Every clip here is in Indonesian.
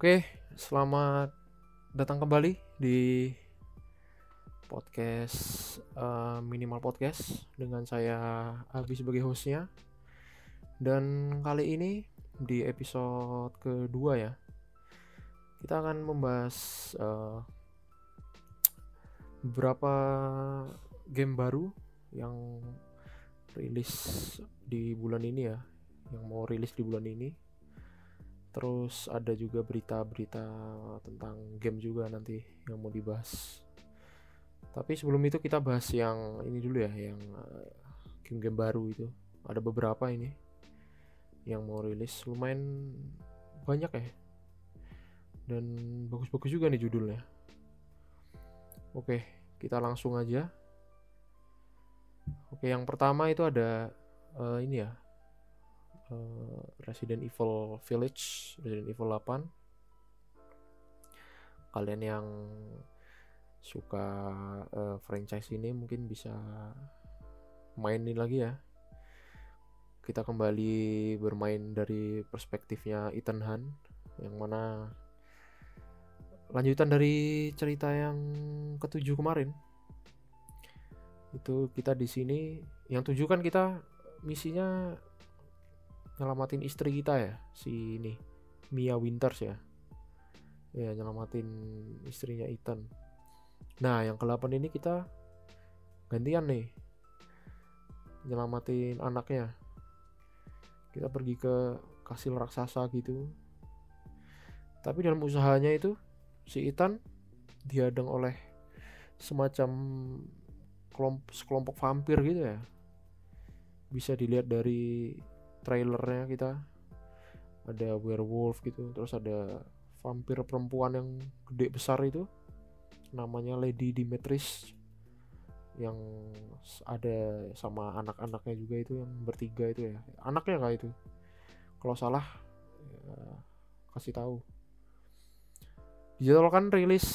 Oke, selamat datang kembali di podcast uh, minimal podcast dengan saya Abi sebagai hostnya. Dan kali ini di episode kedua ya, kita akan membahas uh, beberapa game baru yang rilis di bulan ini ya, yang mau rilis di bulan ini terus ada juga berita-berita tentang game juga nanti yang mau dibahas. Tapi sebelum itu kita bahas yang ini dulu ya yang eh, game-game baru itu. Ada beberapa ini yang mau rilis. Lumayan banyak ya. Dan bagus-bagus juga nih judulnya. Oke kita langsung aja. Oke yang pertama itu ada uh, ini ya uh, Resident Evil Village, Resident Evil 8. Kalian yang suka uh, franchise ini mungkin bisa mainin lagi ya. Kita kembali bermain dari perspektifnya Ethan Hunt yang mana lanjutan dari cerita yang ketujuh kemarin. Itu kita di sini yang tujuh kan kita misinya nyelamatin istri kita ya si ini Mia Winters ya. Ya nyelamatin istrinya Ethan. Nah yang ke-8 ini kita gantian nih. Nyelamatin anaknya. Kita pergi ke kasil raksasa gitu. Tapi dalam usahanya itu si Ethan dihadang oleh semacam kelompok vampir gitu ya. Bisa dilihat dari trailernya kita. Ada werewolf gitu terus ada vampir perempuan yang gede besar itu. Namanya Lady Dimitris yang ada sama anak-anaknya juga itu yang bertiga itu ya. Anaknya kah itu? Kalau salah ya, kasih tahu. Dijadwalkan rilis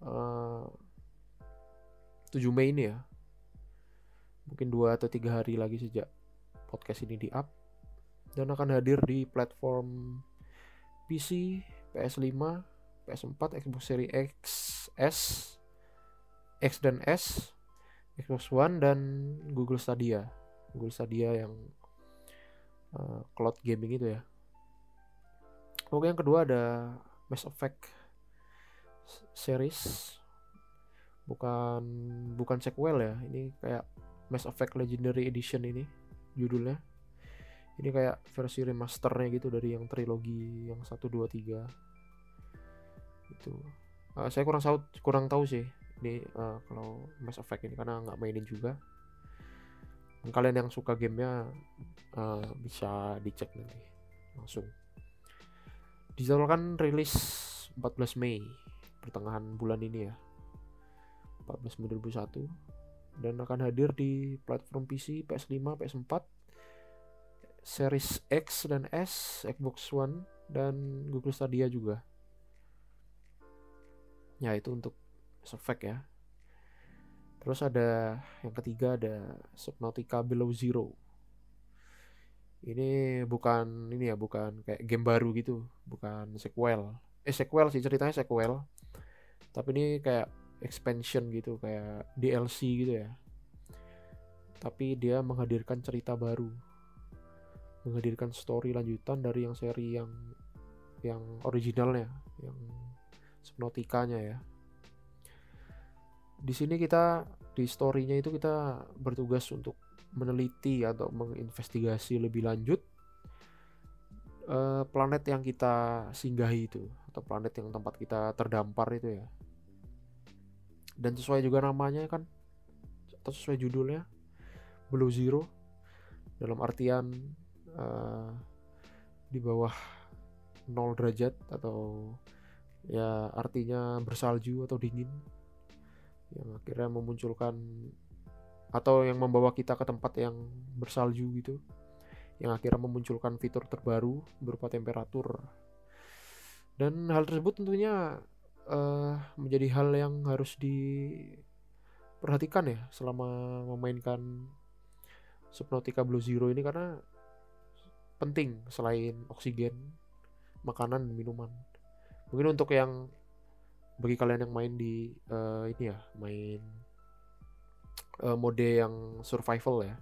uh, eh, 7 Mei ini ya. Mungkin dua atau tiga hari lagi sejak podcast ini di up dan akan hadir di platform PC, PS5, PS4, Xbox Series X, S, X dan S, Xbox One dan Google Stadia. Google Stadia yang uh, cloud gaming itu ya. Oke yang kedua ada Mass Effect series bukan bukan sequel ya ini kayak Mass Effect Legendary Edition ini judulnya ini kayak versi remasternya gitu dari yang trilogi yang 1 2 3 itu uh, saya kurang tahu kurang tahu sih ini uh, kalau Mass Effect ini karena nggak mainin juga. Kalian yang suka gamenya uh, bisa dicek nanti langsung. Dijadwalkan rilis 14 Mei pertengahan bulan ini ya. 14 Mei 2001 dan akan hadir di platform PC, PS5, PS4, Series X dan S, Xbox One dan Google Stadia juga. Ya itu untuk Effect ya. Terus ada yang ketiga ada Subnautica Below Zero. Ini bukan ini ya, bukan kayak game baru gitu, bukan sequel. Eh sequel sih ceritanya sequel. Tapi ini kayak expansion gitu, kayak DLC gitu ya. Tapi dia menghadirkan cerita baru menghadirkan story lanjutan dari yang seri yang yang originalnya, yang Subnautica-nya ya. Di sini kita di story-nya itu kita bertugas untuk meneliti atau menginvestigasi lebih lanjut uh, planet yang kita singgahi itu atau planet yang tempat kita terdampar itu ya. Dan sesuai juga namanya kan atau sesuai judulnya Blue Zero dalam artian uh, di bawah 0 derajat atau ya artinya bersalju atau dingin. Yang akhirnya memunculkan atau yang membawa kita ke tempat yang bersalju gitu. Yang akhirnya memunculkan fitur terbaru berupa temperatur. Dan hal tersebut tentunya uh, menjadi hal yang harus diperhatikan ya selama memainkan Subnautica Blue Zero ini karena penting selain oksigen, makanan dan minuman. mungkin untuk yang bagi kalian yang main di uh, ini ya main uh, mode yang survival ya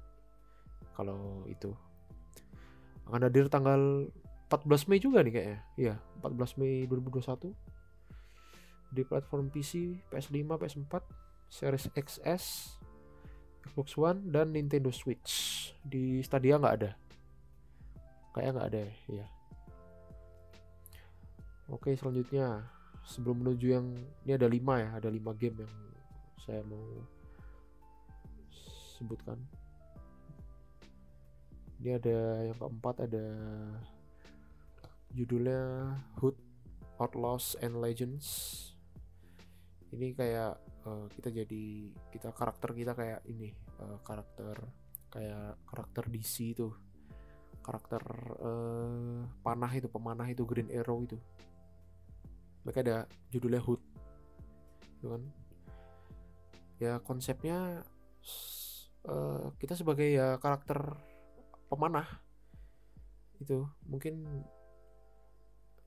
kalau itu akan hadir tanggal 14 Mei juga nih kayaknya iya 14 Mei 2021 di platform PC, PS5, PS4, Series XS, Xbox One dan Nintendo Switch. Di Stadia nggak ada. Kayaknya nggak ada ya. Oke selanjutnya sebelum menuju yang ini ada lima ya, ada lima game yang saya mau sebutkan. Ini ada yang keempat ada judulnya Hood Outlaws and Legends ini kayak uh, kita jadi kita karakter kita kayak ini uh, karakter kayak karakter DC itu karakter uh, panah itu pemanah itu Green Arrow itu. Mereka ada judulnya Hood. Kan. Ya konsepnya uh, kita sebagai ya karakter pemanah itu mungkin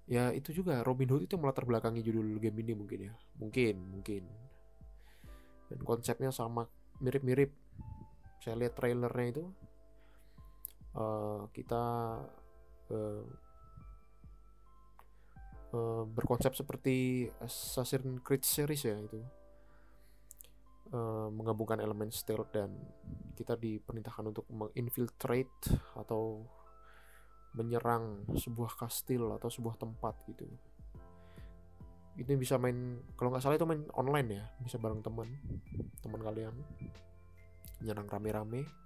ya itu juga Robin Hood itu melatar belakangi judul game ini mungkin ya. Mungkin mungkin. Dan konsepnya sama mirip-mirip. Saya lihat trailernya itu uh, kita uh, uh, berkonsep seperti Assassin's Creed series ya itu. Uh, menggabungkan elemen stealth dan kita diperintahkan untuk menginfiltrate atau menyerang sebuah kastil atau sebuah tempat gitu. Ini bisa main kalau nggak salah itu main online ya bisa bareng teman teman kalian. Nyerang rame-rame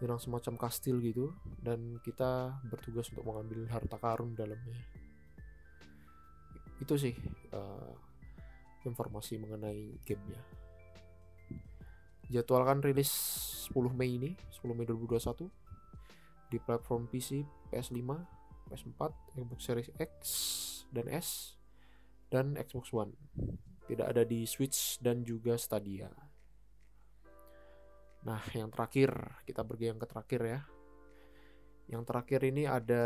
nyerang semacam kastil gitu dan kita bertugas untuk mengambil harta karun dalamnya itu sih uh, informasi mengenai gamenya jadwalkan rilis 10 Mei ini 10 Mei 2021 di platform PC, PS5, PS4, Xbox Series X dan S, dan Xbox One. Tidak ada di Switch dan juga Stadia. Nah, yang terakhir, kita pergi yang ke terakhir ya. Yang terakhir ini ada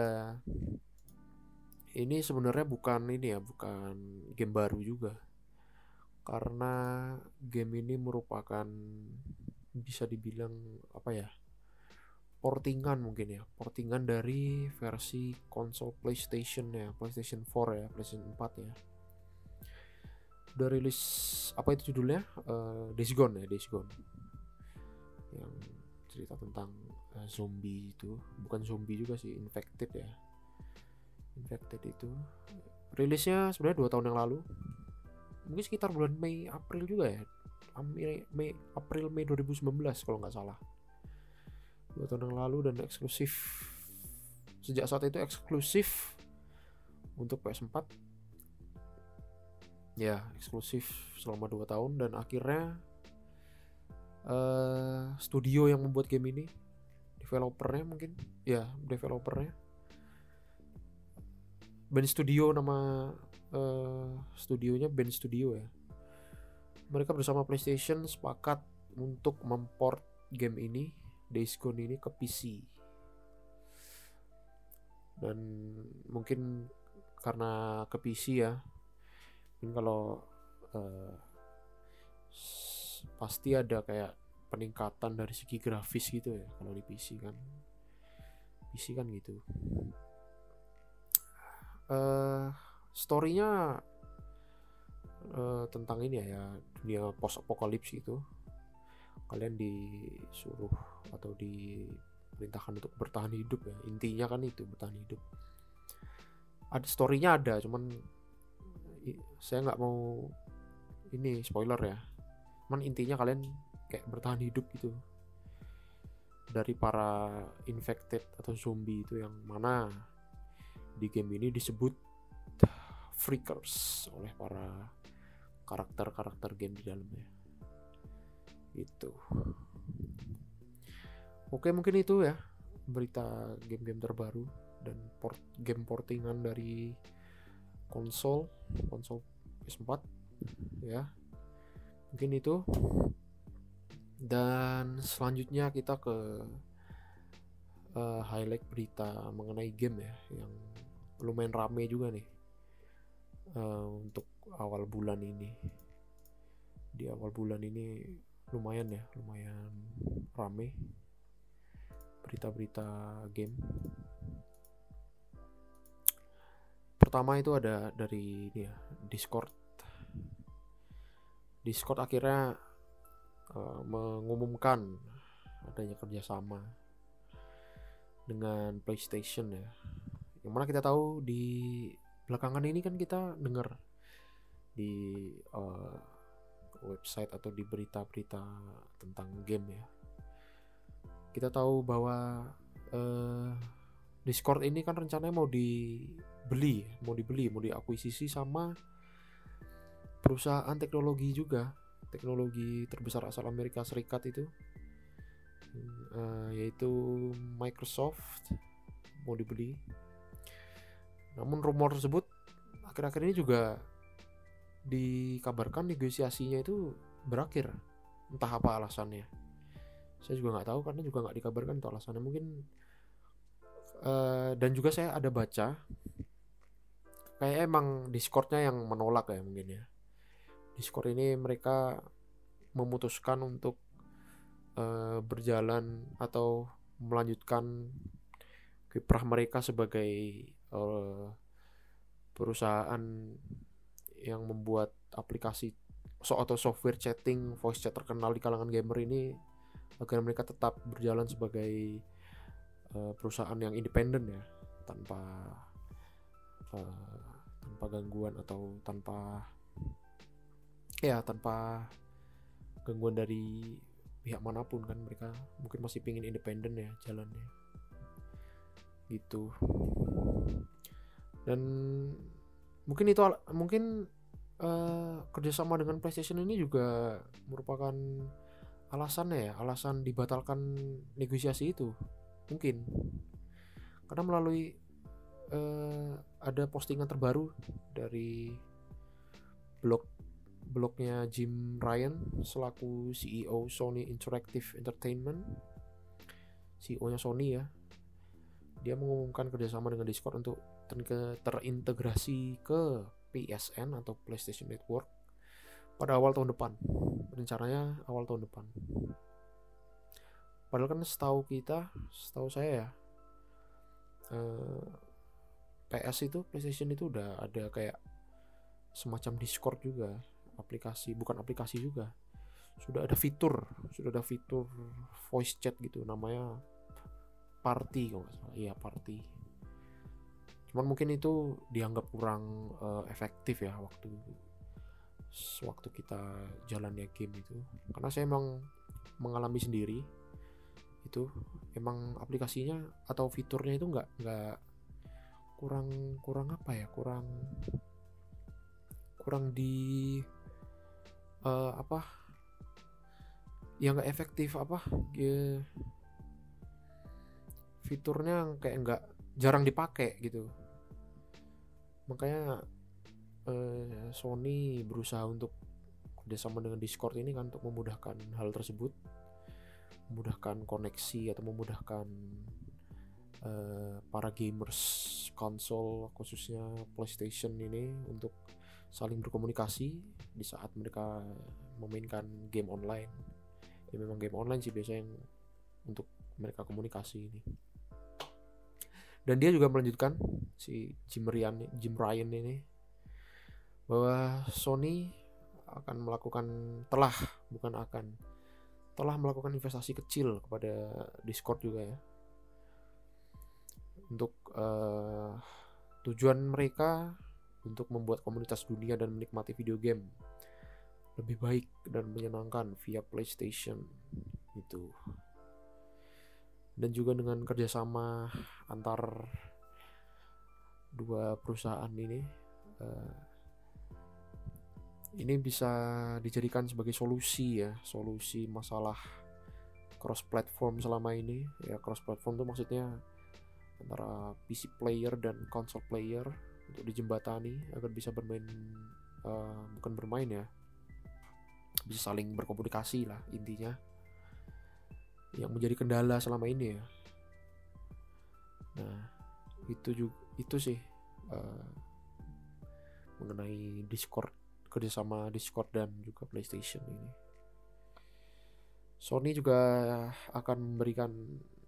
ini sebenarnya bukan ini ya, bukan game baru juga. Karena game ini merupakan bisa dibilang apa ya? portingan mungkin ya portingan dari versi konsol PlayStation ya PlayStation 4 ya PlayStation 4 ya udah rilis apa itu judulnya uh, Days Gone ya Days Gone yang cerita tentang uh, zombie itu. Bukan zombie juga sih infected ya. Infected itu. Rilisnya sebenarnya dua tahun yang lalu. Mungkin sekitar bulan Mei April juga ya. Mei April Mei 2019 kalau nggak salah. Dua tahun yang lalu dan eksklusif. Sejak saat itu eksklusif untuk PS4 ya eksklusif selama dua tahun dan akhirnya uh, studio yang membuat game ini. Developernya mungkin. Ya developernya. Band studio nama uh, studionya band studio ya. Mereka bersama PlayStation sepakat untuk memport game ini Days Gone ini ke PC dan mungkin karena ke PC ya. Mungkin kalau uh, pasti ada kayak peningkatan dari segi grafis gitu ya kalau di PC kan. PC kan gitu. Uh, storynya uh, tentang ini ya, ya dunia post apokalips gitu. Kalian disuruh atau diperintahkan untuk bertahan hidup ya. Intinya kan itu bertahan hidup. Ada storynya ada cuman saya nggak mau ini spoiler ya cuman intinya kalian kayak bertahan hidup gitu. Dari para infected atau zombie itu yang mana di game ini disebut freakers oleh para karakter-karakter game di dalamnya. Itu oke mungkin itu ya berita game-game terbaru dan port game portingan dari konsol konsol PS4 ya mungkin itu. Dan selanjutnya kita ke uh, highlight berita mengenai game ya yang lumayan rame juga nih uh, untuk awal bulan ini. Di awal bulan ini lumayan ya lumayan rame berita-berita game. Pertama itu ada dari ini ya Discord Discord akhirnya uh, mengumumkan adanya kerjasama dengan PlayStation ya. Yang mana kita tahu di belakangan ini kan kita dengar di uh, website atau di berita-berita tentang game ya. Kita tahu bahwa uh, Discord ini kan rencananya mau dibeli, mau dibeli, mau diakuisisi sama perusahaan teknologi juga, teknologi terbesar asal Amerika Serikat itu, uh, yaitu Microsoft mau dibeli. Namun rumor tersebut akhir-akhir ini juga dikabarkan negosiasinya itu berakhir, entah apa alasannya. Saya juga nggak tahu karena juga nggak dikabarkan itu alasannya. Mungkin uh, dan juga saya ada baca kayak emang Discordnya yang menolak ya mungkin ya Discord ini mereka memutuskan untuk uh, berjalan atau melanjutkan kiprah mereka sebagai uh, perusahaan yang membuat aplikasi so atau software chatting voice chat terkenal di kalangan gamer ini agar mereka tetap berjalan sebagai uh, perusahaan yang independen ya tanpa uh, tanpa gangguan atau tanpa ya tanpa gangguan dari pihak mana pun kan mereka mungkin masih pingin independen ya jalannya. Gitu. Dan mungkin itu mungkin uh, kerjasama dengan PlayStation ini juga merupakan alasannya ya alasan dibatalkan negosiasi itu. Mungkin. Karena melalui uh, ada postingan terbaru dari blog blognya Jim Ryan selaku CEO Sony Interactive Entertainment. CEO-nya Sony ya. Dia mengumumkan kerjasama dengan Discord untuk ter terintegrasi ke PSN atau PlayStation Network pada awal tahun depan. Rencananya awal tahun depan. Padahal kan setahu kita setahu saya ya eh, PS itu PlayStation itu udah ada kayak semacam Discord juga aplikasi bukan aplikasi juga. Sudah ada fitur sudah ada fitur voice chat gitu namanya party kalau nggak salah. Iya party. Cuman mungkin itu dianggap kurang uh, efektif ya waktu waktu kita jalannya game itu. Karena saya emang mengalami sendiri itu emang aplikasinya atau fiturnya itu nggak nggak kurang kurang apa ya kurang kurang di uh, apa? Yang nggak efektif apa? Ya, fiturnya kayak nggak jarang dipakai gitu. Makanya uh, Sony berusaha untuk kerjasama dengan Discord ini kan untuk memudahkan hal tersebut. Memudahkan koneksi atau memudahkan uh, para gamers konsol khususnya PlayStation ini untuk saling berkomunikasi di saat mereka memainkan game online. Ya memang game online sih biasanya yang untuk mereka komunikasi ini. Dan dia juga melanjutkan si Jim Ryan Jim Ryan ini bahwa Sony akan melakukan telah bukan akan telah melakukan investasi kecil kepada Discord juga ya. Untuk uh, tujuan mereka untuk membuat komunitas dunia dan menikmati video game lebih baik dan menyenangkan via PlayStation itu dan juga dengan kerjasama antar dua perusahaan ini uh, ini bisa dijadikan sebagai solusi ya solusi masalah cross platform selama ini. Ya cross platform itu maksudnya antara PC player dan console player untuk dijembatani agar bisa bermain uh, bukan bermain ya bisa saling berkomunikasi lah intinya. Yang menjadi kendala selama ini ya. Nah itu juga itu sih uh, mengenai Discord kerjasama Discord dan juga PlayStation ini. Sony juga akan memberikan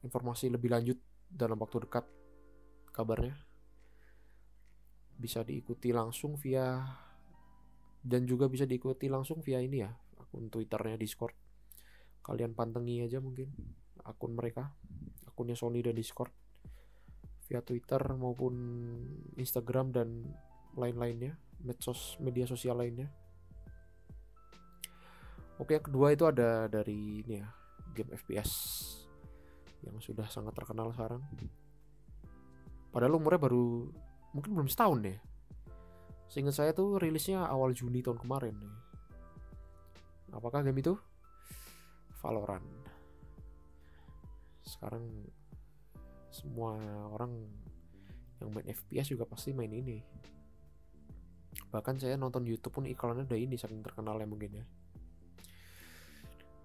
informasi lebih lanjut dalam waktu dekat kabarnya bisa diikuti langsung via dan juga bisa diikuti langsung via ini ya akun twitternya Discord. Kalian pantengi aja mungkin akun mereka akunnya Sony dan Discord via Twitter maupun Instagram dan lain-lainnya medsos media sosial lainnya. Oke yang kedua itu ada dari ini ya game FPS yang sudah sangat terkenal sekarang. Padahal umurnya baru mungkin belum setahun deh. Seingat saya tuh rilisnya awal Juni tahun kemarin apakah game itu? Valorant. Sekarang semua orang yang main FPS juga pasti main ini. Bahkan saya nonton YouTube pun iklannya udah ini saking terkenal ya mungkin ya.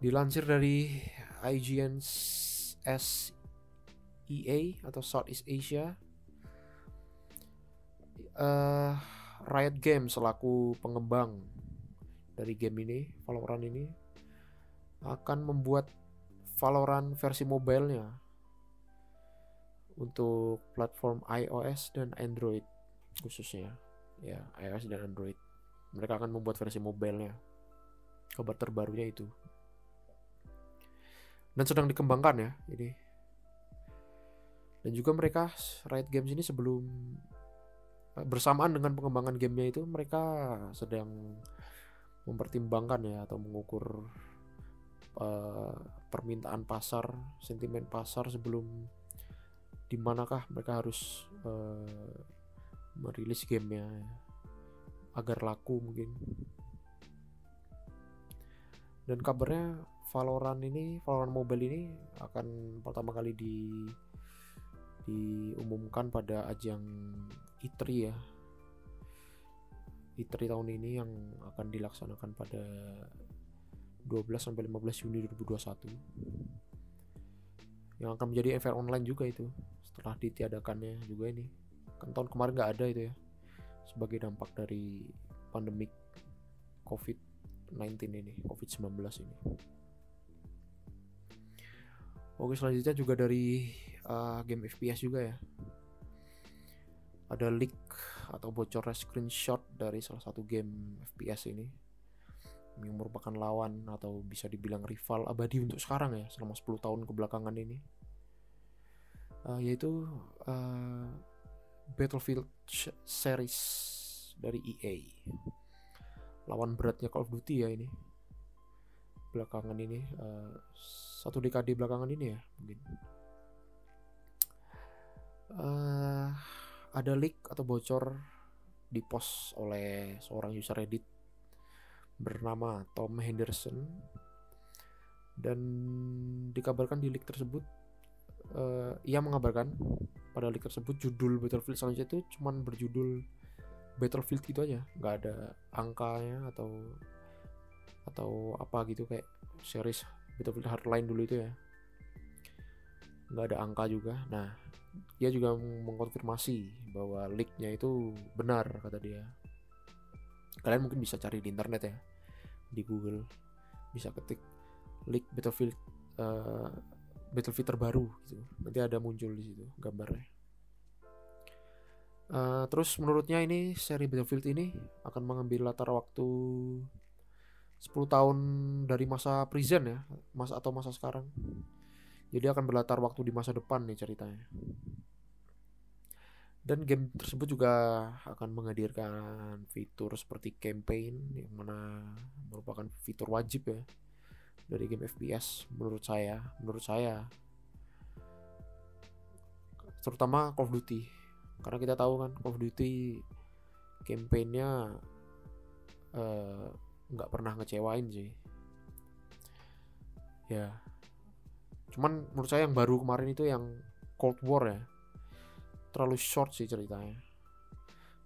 Dilansir dari IGN SEA atau Southeast Asia uh, Riot Games selaku pengembang dari game ini, Valorant ini akan membuat Valorant versi mobilenya untuk platform iOS dan Android khususnya. Ya iOS dan Android. Mereka akan membuat versi mobilenya. Kabar terbarunya itu. Dan sedang dikembangkan ya ini. Dan juga mereka Riot Games ini sebelum bersamaan dengan pengembangan gamenya itu mereka sedang mempertimbangkan ya atau mengukur uh, permintaan pasar, sentimen pasar sebelum di manakah mereka harus uh, merilis gamenya agar laku mungkin. Dan kabarnya Valorant ini, Valorant Mobile ini akan pertama kali di diumumkan pada ajang ITRI ya. ITRI tahun ini yang akan dilaksanakan pada 12 sampai 15 Juni 2021 yang akan menjadi event online juga itu setelah ditiadakannya juga ini. Kan tahun kemarin nggak ada itu ya sebagai dampak dari pandemik COVID-19 ini COVID-19 ini. Oke selanjutnya juga dari uh, game FPS juga ya ada leak atau bocornya screenshot dari salah satu game FPS ini. Yang merupakan lawan atau bisa dibilang rival abadi untuk sekarang ya selama 10 tahun kebelakangan ini. Uh, yaitu uh, Battlefield series dari EA lawan beratnya Call of Duty ya ini. Belakangan ini uh, satu dekade belakangan ini ya mungkin. Uh, ada leak atau bocor di post oleh seorang user Reddit bernama Tom Henderson. Dan dikabarkan di leak tersebut uh, ia mengabarkan pada leak tersebut judul Battlefield selanjutnya itu cuman berjudul Battlefield gitu aja. Nggak ada angkanya atau atau apa gitu kayak series Battlefield Hardline dulu itu ya nggak ada angka juga. Nah dia juga mengkonfirmasi bahwa leaknya itu benar kata dia. Kalian mungkin bisa cari di internet ya di Google. Bisa ketik leak Battlefield uh, Battlefield terbaru gitu. Nanti ada muncul di situ gambarnya. Uh, terus menurutnya ini seri Battlefield ini akan mengambil latar waktu 10 tahun dari masa prison ya masa atau masa sekarang jadi akan berlatar waktu di masa depan nih ceritanya. Dan game tersebut juga akan menghadirkan fitur seperti campaign yang mana merupakan fitur wajib ya dari game FPS menurut saya, menurut saya. Terutama Call of Duty. Karena kita tahu kan Call of Duty campaignnya eh, nggak uh, pernah ngecewain sih. Ya, cuman menurut saya yang baru kemarin itu yang Cold War ya. Terlalu short sih ceritanya.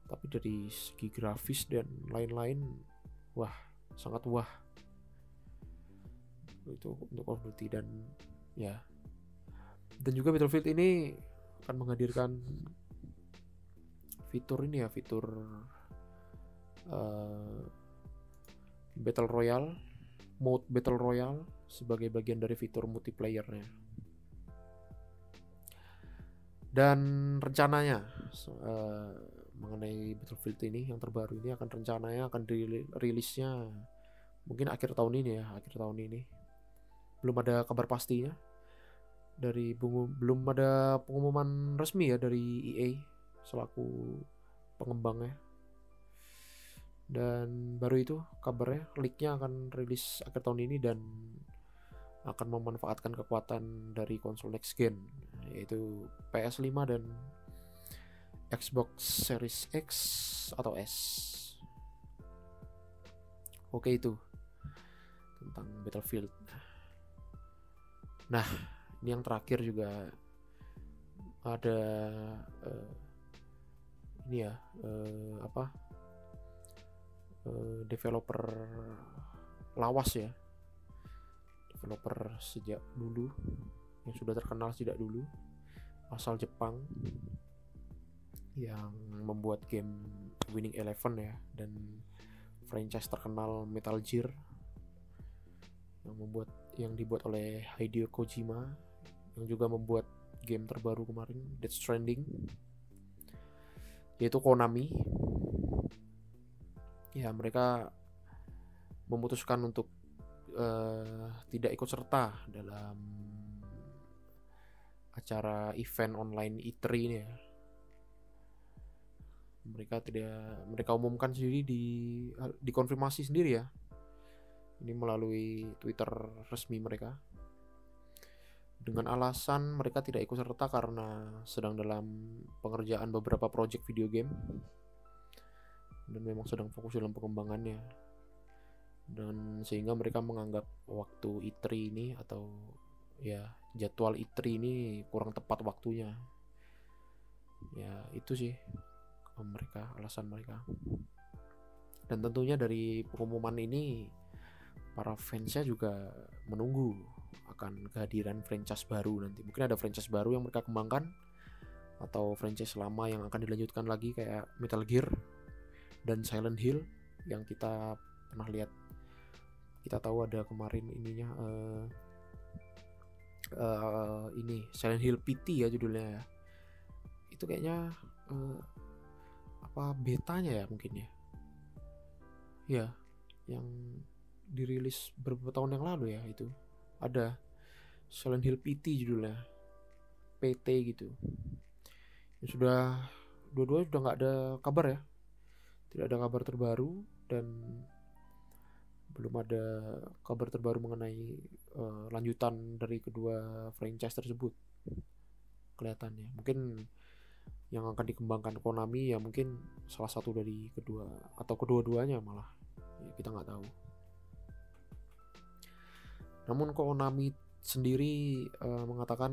Tapi dari segi grafis dan lain-lain wah sangat wah. Itu untuk Call of Duty dan ya. Dan juga Battlefield ini akan menghadirkan fitur ini ya fitur uh, battle royale mode battle royale sebagai bagian dari fitur multiplayernya. Dan rencananya uh, mengenai Battlefield ini yang terbaru ini akan rencananya akan dirilisnya mungkin akhir tahun ini ya akhir tahun ini. Belum ada kabar pastinya dari belum ada pengumuman resmi ya dari EA selaku pengembangnya dan baru itu kabarnya leaknya akan rilis akhir tahun ini dan akan memanfaatkan kekuatan dari konsol next gen yaitu PS5 dan Xbox Series X atau S. Oke itu tentang Battlefield. Nah, ini yang terakhir juga ada uh, ini ya uh, apa uh, developer lawas ya. Developer sejak dulu yang sudah terkenal sejak dulu asal Jepang yang membuat game Winning Eleven ya dan franchise terkenal Metal Gear yang membuat yang dibuat oleh Hideo Kojima yang juga membuat game terbaru kemarin Death Stranding yaitu Konami ya mereka memutuskan untuk uh, tidak ikut serta dalam acara event online E3 ini ya. Mereka tidak mereka umumkan sendiri di dikonfirmasi sendiri ya. Ini melalui Twitter resmi mereka. Dengan alasan mereka tidak ikut serta karena sedang dalam pengerjaan beberapa project video game dan memang sedang fokus dalam pengembangannya dan sehingga mereka menganggap waktu I3 ini atau ya jadwal I3 ini kurang tepat waktunya. Ya itu sih mereka alasan mereka. Dan tentunya dari pengumuman ini para fansnya juga menunggu akan kehadiran franchise baru nanti. Mungkin ada franchise baru yang mereka kembangkan atau franchise lama yang akan dilanjutkan lagi kayak Metal Gear dan Silent Hill yang kita pernah lihat. Kita tahu ada kemarin ininya uh, uh, ini Silent Hill PT ya judulnya ya. Itu kayaknya uh, apa betanya ya mungkin ya? Ya yang dirilis beberapa tahun yang lalu ya itu. Ada Silent Hill PT judulnya. PT gitu. Sudah dua-duanya sudah nggak ada kabar ya tidak ada kabar terbaru dan belum ada kabar terbaru mengenai uh, lanjutan dari kedua franchise tersebut. Kelihatannya. Mungkin yang akan dikembangkan Konami ya mungkin salah satu dari kedua atau kedua-duanya malah. Ya, kita nggak tahu. Namun Konami sendiri uh, mengatakan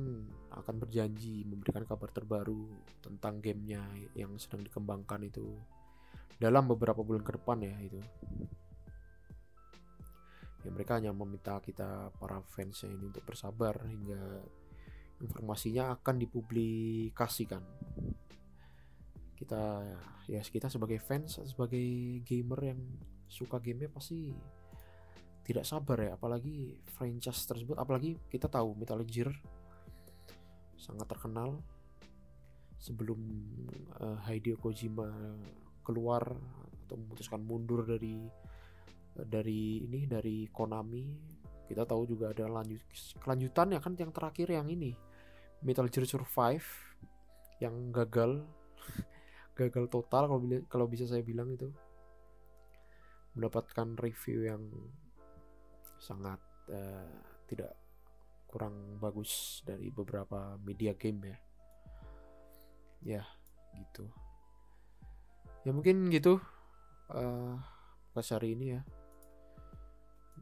akan berjanji memberikan kabar terbaru tentang gamenya yang sedang dikembangkan itu dalam beberapa bulan ke depan ya itu. Ya mereka hanya meminta kita para fansnya ini untuk bersabar hingga informasinya akan dipublikasikan. Kita ya kita sebagai fans sebagai gamer yang suka gamenya pasti tidak sabar ya apalagi franchise tersebut. Apalagi kita tahu Metal Gear sangat terkenal sebelum uh, Hideo Kojima keluar atau memutuskan mundur dari dari ini dari Konami. Kita tahu juga ada lanjut kelanjutan ya kan yang terakhir yang ini. Metal Gear Survive yang gagal. Gagal total kalau kalau bisa saya bilang itu. Mendapatkan review yang sangat uh, tidak kurang bagus dari beberapa media game ya. Ya gitu ya mungkin gitu. Uh, pas hari ini ya.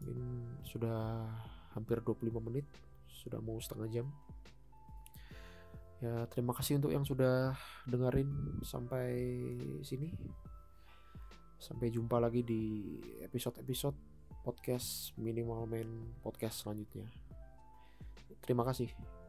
Mungkin sudah hampir 25 menit. Sudah mau setengah jam. Ya terima kasih untuk yang sudah dengerin sampai sini. Sampai jumpa lagi di episode-episode podcast minimal man podcast selanjutnya. Terima kasih